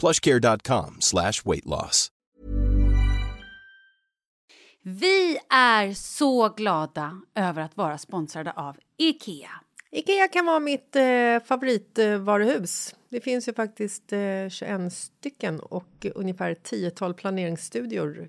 plushcare.com slash weight loss. Vi är så glada över att vara sponsrade av Ikea. Ikea kan vara mitt eh, favoritvaruhus. Det finns ju faktiskt eh, 21 stycken och ungefär 10-tal planeringsstudior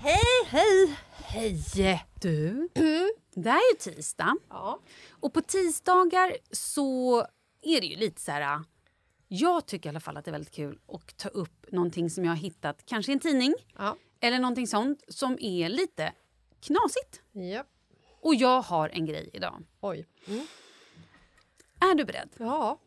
Hej, hej, hej! Du, det är ju tisdag. Och på tisdagar så är det ju lite så här... Jag tycker i alla fall att det är väldigt kul att ta upp någonting som jag har hittat, kanske i en tidning Ja. eller någonting sånt som är lite knasigt. Ja. Och jag har en grej idag. Oj. Mm. Är du beredd? Ja.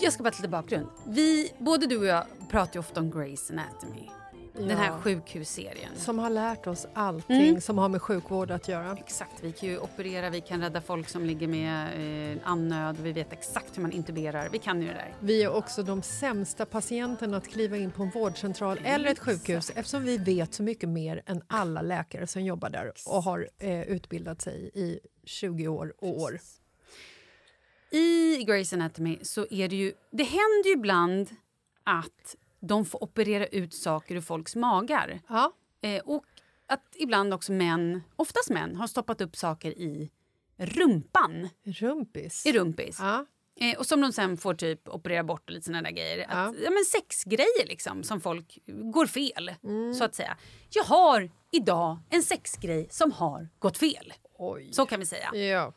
Jag ska bara till bakgrund. Vi, både du och jag pratar ju ofta om Grey's Anatomy. Den här sjukhusserien. Som har lärt oss allting som har med sjukvård att göra. Exakt, vi kan ju operera, vi kan rädda folk som ligger med eh, andnöd, vi vet exakt hur man intuberar, vi kan ju det där. Vi är också de sämsta patienterna att kliva in på en vårdcentral eller ett sjukhus eftersom vi vet så mycket mer än alla läkare som jobbar där och har eh, utbildat sig i 20 år och år. I Grey's Anatomy så är det ju, det händer ju ibland att de får operera ut saker ur folks magar. Ja. Eh, och att ibland också män, oftast män, har stoppat upp saker i rumpan, Rumpis. i rumpis. Ja. Eh, och som de sen får typ operera bort och lite såna där grejer. Att, ja. men sexgrejer liksom som folk går fel, så att säga. Jag har idag en sexgrej som har gått fel. Oj. Så kan vi säga. Ja.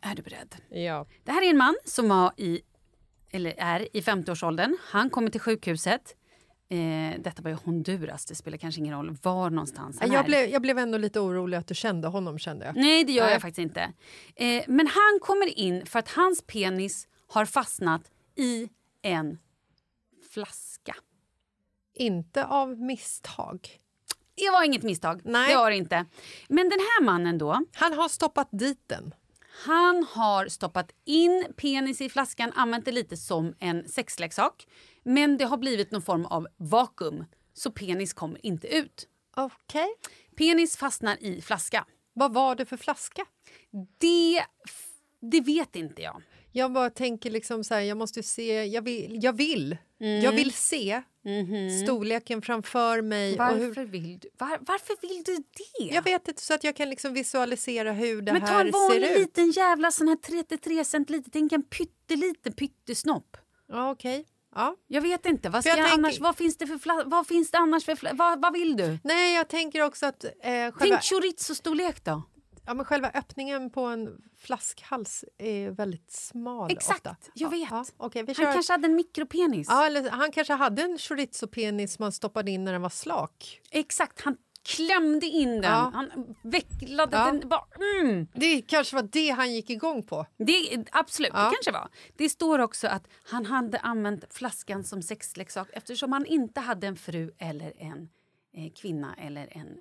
Är du beredd? Ja. Det här är en man som var i, eller är i 50-årsåldern. Han kommer till sjukhuset Eh, detta var ju Honduras, det spelar kanske ingen roll var någonstans han är. Jag blev, jag blev ändå lite orolig att du kände honom kände jag. Nej, det gör Nej. jag faktiskt inte. Eh, men han kommer in för att hans penis har fastnat i en flaska. Inte av misstag. Det var inget misstag. Nej. Det var det inte. Men den här mannen då, Han har stoppat dit den. Han har stoppat in penis i flaskan, använt det lite som en sexleksak. Men det har blivit någon form av vakuum, så penis kommer inte ut. Okej. Penis fastnar i flaska. Vad var det för flaska? Det, det vet inte jag. Jag bara tänker liksom så här, jag måste se, jag vill, jag vill, Mm. jag vill se Mhm. storleken framför mig. Och hur, Varför vill du, var, varför vill du det? jag vet inte, så att jag kan liksom visualisera hur det Men ta här en ser vanlig ut. liten jävla sån här 33 centiliter, tänk en pytteliten pyttesnopp. Ja, okej. Ja. Jag vet inte, vad, jag jag tänker- annars, vad, finns det för vad finns det annars för fla, vad, vad vill du? Nej, jag tänker också att eh, själva, Tänk chorizo-storlek då. Ja, men själva öppningen på en flaskhals är väldigt smal Exakt, ofta. jag ja, vet. Ja, okej, vi Han kanske hade en mikropenis. Ja, eller han kanske hade en chorizo-penis man stoppade in när den var slak. Exakt, han klämde in den. Ja. Han vecklade Ja. den. Bara, mm. Det kanske var det han gick igång på. Det, absolut, Ja. det kanske var. Det står också att han hade använt flaskan som sexleksak eftersom han inte hade en fru eller en eh, kvinna eller en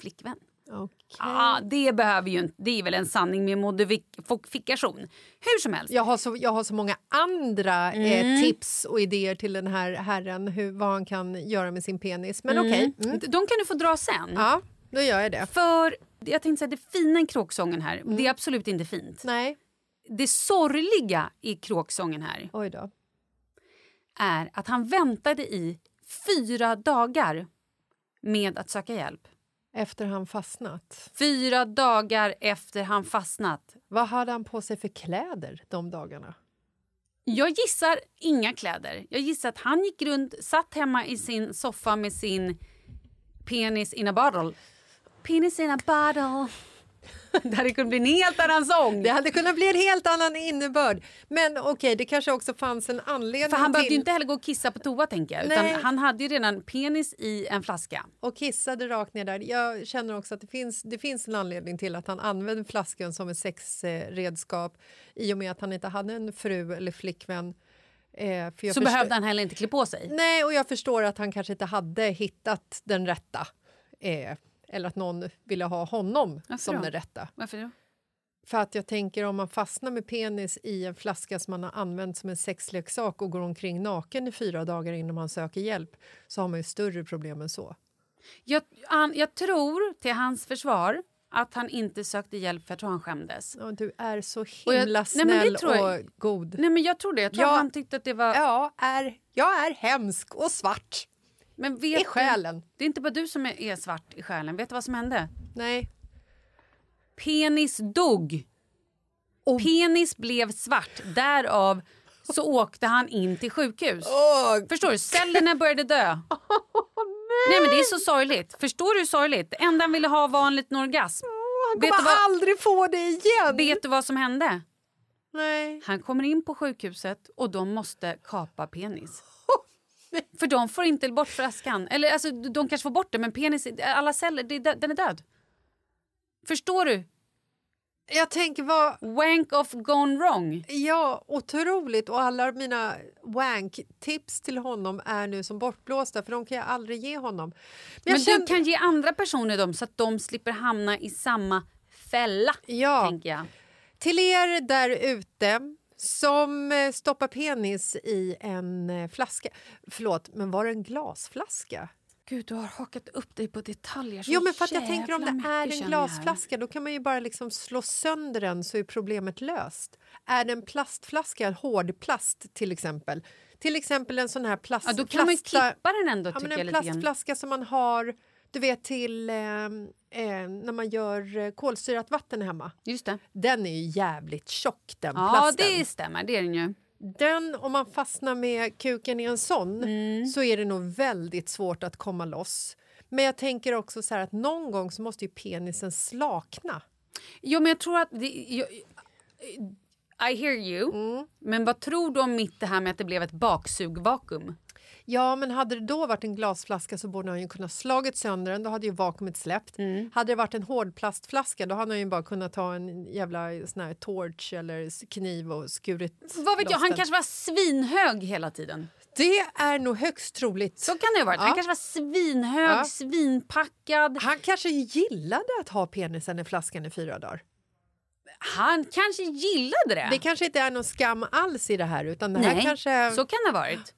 flickvän. Okej. Ah, det behöver ju inte, det är väl en sanning med modifikation. Hur som helst. Jag har, så, jag har så många andra Mm. eh, tips och idéer till den här herren hur, vad han kan göra med sin penis. Men okej. Mm. De kan du få dra sen. Ja, då gör jag det. För jag tänkte säga, det fina i kråksången här, det är absolut inte fint. Nej, Det sorgliga i kråksången här oj då. är att han väntade i fyra dagar med att söka hjälp. Efter han fastnat. Fyra dagar efter han fastnat. Vad hade han på sig för kläder de dagarna? Jag gissar inga kläder. Jag gissar att han gick runt, satt hemma i sin soffa med sin penis in a bottle. Penis in a bottle. Det hade kunnat bli en helt annan sång. Det hade kunnat bli en helt annan innebörd. Men okej, det kanske också fanns en anledning För han till... behövde ju inte heller gå och kissa på toa tänker jag. Utan han hade ju redan penis i en flaska. och kissade rakt ner där. Jag känner också att det finns, det finns en anledning till att han använde flaskan som ett sexredskap i och med att han inte hade en fru eller flickvän. Eh, Så förstår- behövde han heller inte klä på sig. Nej, och jag förstår att han kanske inte hade hittat den rätta. Eh, eller att någon ville ha honom Varför som då? den rätta. Varför då? För att jag tänker om man fastnar med penis i en flaska som man har använt som en sexleksak och går omkring naken i fyra dagar innan man söker hjälp så har man ju större problem än så. Jag, han, jag tror till hans försvar att han inte sökte hjälp för jag tror han skämdes. Ja, du är så jag- himla nej, det snäll tror jag- och god. Nej men jag tror det. Jag tror Ja. han tyckte att det var... Ja, är, jag är hemsk och svart men vet i själen. Du, det är inte bara du som är, är svart i själen. Vet du vad som hände? Nej. Penis dog. Oh. Penis blev svart. Därav så åkte han in till sjukhus. Förstår du? Cellerna började dö. nej. men Det är så sorgligt. Förstår du hur sorgligt? Det enda han ville ha var en liten orgasm. Han Vet kommer du, vad, aldrig få det igen! vet du vad som hände? Nej. Han kommer in på sjukhuset och de måste kapa penis. För de får inte bort flaskan. Eller alltså, de kanske får bort det, men penis, alla celler, det den är död. Förstår du? Jag tänker vad... Wank off gone wrong. Ja, otroligt. Och alla mina wank-tips till honom är nu som bortblåsta för de kan jag aldrig ge honom. Men, Men kände- du kan ge andra personer dem så att de slipper hamna i samma fälla. Ja. Tänker jag. Till er där ute som eh, stoppar penis i en eh, flaska. Förlåt, men var det en glasflaska? Gud, du har hakat upp dig på detaljer Jo, men för att jag tänker om det är en glasflaska då kan man ju bara liksom slå sönder den så är problemet löst. Är det en plastflaska, hård plast till exempel, till exempel en sån här plast... Ja, då kan man plasta- klippa den ändå, ja, En plastflaska som man har du vet till eh, eh, när man gör eh, kolsyrat vatten hemma. Just det. Den är ju jävligt tjock den Ja, plasten. det stämmer. Det är den ju. Den, om man fastnar med kuken i en sån Mm. så är det nog väldigt svårt att komma loss. Men jag tänker också så här att någon gång så måste ju penisen slakna. Jo, men jag tror att... Det, jag, I hear you. Mm. Men vad tror du om mitt det här med att det blev ett baksugvakuum? Ja, men hade det då varit en glasflaska så borde han ju kunnat slagit sönder den. Då hade ju vakuumet släppt. Mm. Hade det varit en hårdplastflaska då hade han ju bara kunnat ta en jävla sån här torch eller kniv och skurit Vad vet jag, han kanske var svinhög hela tiden. Det är nog högst troligt. Så kan det ha varit. Han Ja. kanske var svinhög, Ja. svinpackad. Han kanske gillade att ha penisen i flaskan i fyra dagar. Han kanske gillade det. Det kanske inte är någon skam alls i det här utan det här Nej, kanske... så kan det ha varit.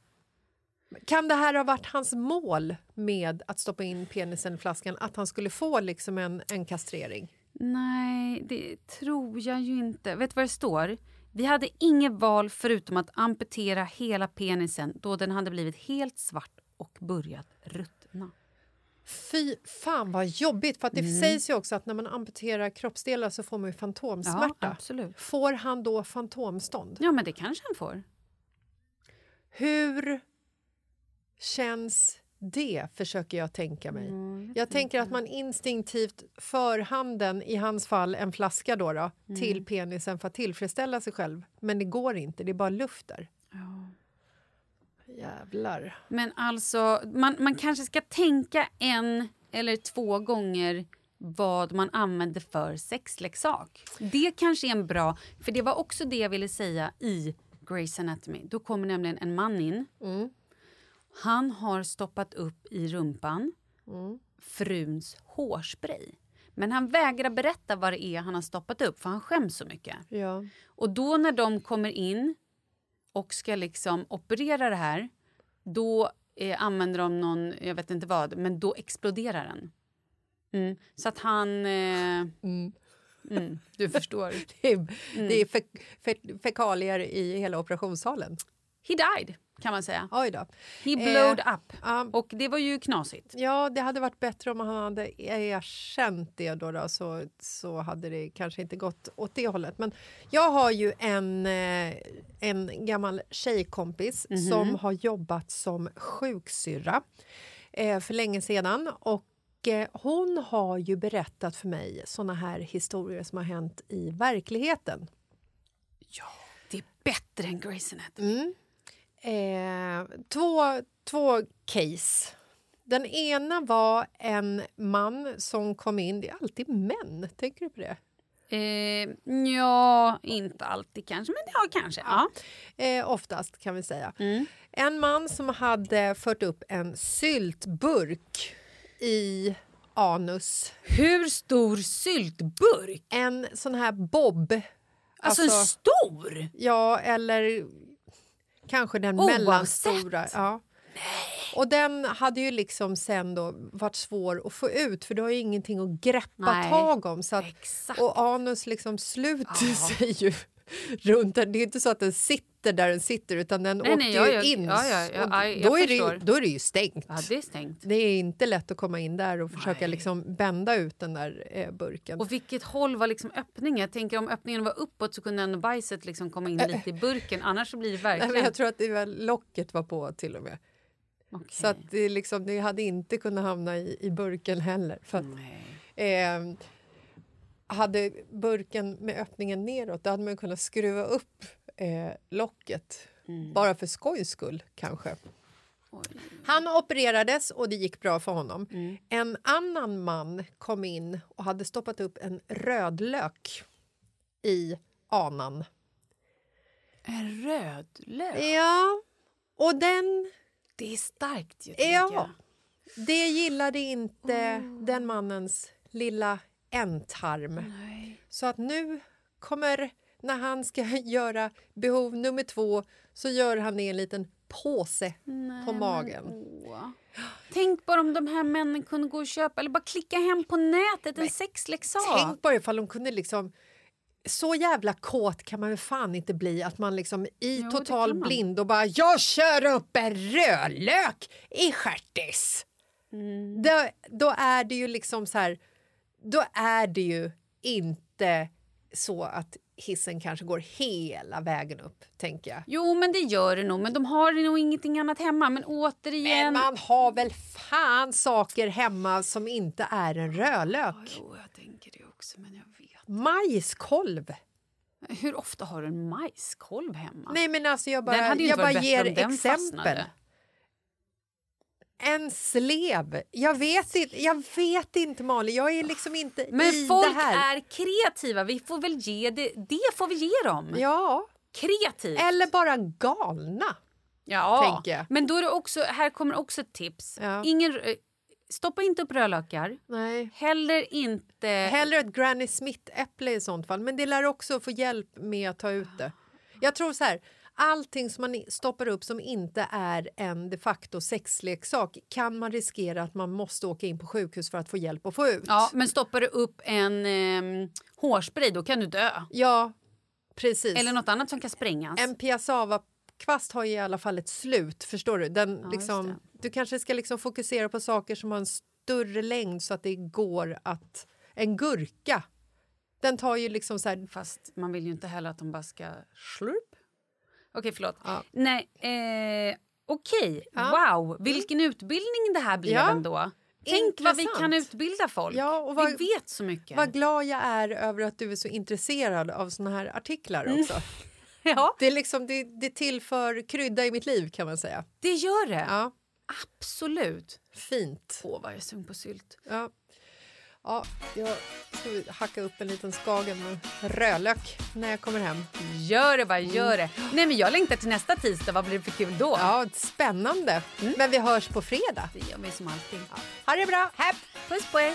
Kan det här ha varit hans mål med att stoppa in penisen i flaskan? Att han skulle få liksom en, en kastrering? Nej, det tror jag ju inte. Vet du vad det står? Vi hade inget val förutom att amputera hela penisen då den hade blivit helt svart och börjat ruttna. Fy fan vad jobbigt! För det Mm. sägs ju också att när man amputerar kroppsdelar så får man ju fantomsmärta. Ja, absolut. Får han då fantomstånd? Ja, men det kanske han får. Hur känns det, försöker jag tänka mig. jag tänker att man instinktivt för handen, i hans fall en flaska då, då till penisen för att tillfredsställa sig själv. Men det går inte, det är bara luft där. Jävlar. Men alltså, man, man kanske ska tänka en eller två gånger vad man använder för sexleksak. Det kanske är en bra... För det var också det jag ville säga i Grey's Anatomy. Då kommer nämligen en man in. Han har stoppat upp i rumpan fruns hårspray. Men han vägrar berätta vad det är han har stoppat upp för han skäms så mycket. Ja. Och då när de kommer in och ska liksom operera det här då eh, använder de någon, jag vet inte vad, men då exploderar den. Mm. Så att han... Eh, mm, du förstår. Det är, Mm. det är fe, fe, fekalier i hela operationssalen. He died, kan man säga. Oj då. He blowed Eh, up. ja. Och det var ju knasigt. Ja, det hade varit bättre om han hade erkänt det då, då så, så hade det kanske inte gått åt det hållet. Men jag har ju en, eh, en gammal tjejkompis Mhm. som har jobbat som sjuksyrra eh, för länge sedan. Och eh, hon har ju berättat för mig såna här historier som har hänt i verkligheten. Ja, det är bättre än Grey's Anatomy. Eh, två, två case. Den ena var en man som kom in. Det är alltid män, tänker du på det? Eh, ja, inte alltid kanske, men ja, kanske. Ja. Eh, oftast kan vi säga. En man som hade fört upp en syltburk i anus. Hur stor syltburk? En sån här bob. Alltså, en stor? Ja, eller kanske den Oavsett. mellanstora. Ja. Och den hade ju liksom sen då varit svår att få ut för du har ju ingenting att greppa Nej, tag om. Så att, och anus liksom sluter sig ju runt den. Det är inte så att den sitter där den sitter utan den Nej, åkte nej, ja, ju ja, in. ja, ja, då, är det, då är det ju stängt. Det är stängt. Det är inte lätt att komma in där och försöka liksom bända ut den där eh, burken. Och vilket håll var liksom öppningen? Jag tänker om öppningen var uppåt så kunde ändå bajset liksom komma in lite i burken. Annars så blir det Nej, verkligen... men jag tror att det var, locket var på till och med. Okej. Så att det, liksom, det hade inte kunnat hamna i, i burken heller. För att, eh, hade burken med öppningen neråt då hade man kunnat skruva upp eh, locket. Bara för skojs skull, kanske. Han opererades och det gick bra för honom. En annan man kom in och hade stoppat upp en rödlök i anan. En rödlök? Ja, och den Det är starkt ju, Ja, jag. det gillade inte den mannens lilla ändtarm. Så att nu kommer, när han ska göra behov nummer två så gör han det i en liten påse på magen. Tänk bara om de här männen kunde gå och köpa eller bara klicka hem på nätet en sexleksak. Tänk bara ifall de kunde liksom... Så jävla kåt kan man väl fan inte bli att man liksom i Jo, total blind och bara “jag kör upp en rödlök i stjärtis”. Mm. Då, då är det ju liksom så här... Då är det ju inte så att hissen kanske går hela vägen upp, tänker jag. Jo, men det gör det nog. Men de har nog ingenting annat hemma. Men återigen... Men man har väl fan saker hemma som inte är en rödlök? Jo, jag tänker det också, men jag vet. Majskolv! Hur ofta har du en majskolv hemma? Nej men alltså jag bara, jag bara ger exempel. En slev. Jag vet inte, jag vet inte Malin. Jag är liksom inte Men i folk det här. är kreativa. Vi får väl ge det, det får vi ge dem. Ja, Kreativt. eller bara galna. ja. tänker jag. Men då är det också, här kommer också ett tips. Ja. Ingen, stoppa inte upp rödlökar. Nej. Heller inte... Hellre ett Granny Smith-äpple i sånt fall. Men det lär också få hjälp med att ta ut det. Jag tror så här, allting som man stoppar upp som inte är en de facto sexleksak kan man riskera att man måste åka in på sjukhus för att få hjälp att få ut. Ja, men stoppar du upp en eh, hårspray då kan du dö. Ja, precis. Eller något annat som kan sprängas. En piassava-kvast har ju i alla fall ett slut. Förstår du? Den, just liksom, du kanske ska liksom fokusera på saker som har en större längd så att det går att... En gurka, den tar ju liksom så här... Fast man vill ju inte heller att de bara ska slurp. Okej, förlåt. Ja. Nej, eh, okej. Ja. Wow, vilken utbildning det här blev Ja. ändå. Tänk vad vi Intressant. kan utbilda folk. Ja, och vad- vi vet så mycket. Vad glad jag är över att du är så intresserad av såna här artiklar Mm. också. ja, Det, är liksom, det, det tillför krydda i mitt liv kan man säga. det gör det. Ja, Absolut. fint. Åh, vad jag är sugen på sylt. Ja. Ja, jag ska hacka upp en liten skagen med rödlök när jag kommer hem. Gör det bara, gör det. Nej, men jag längtar till nästa tisdag. Vad blir det för kul då? Ja, spännande. Mm. Men vi hörs på fredag. Det gör mig som alltid. Ha det bra! Hepp. Puss på er.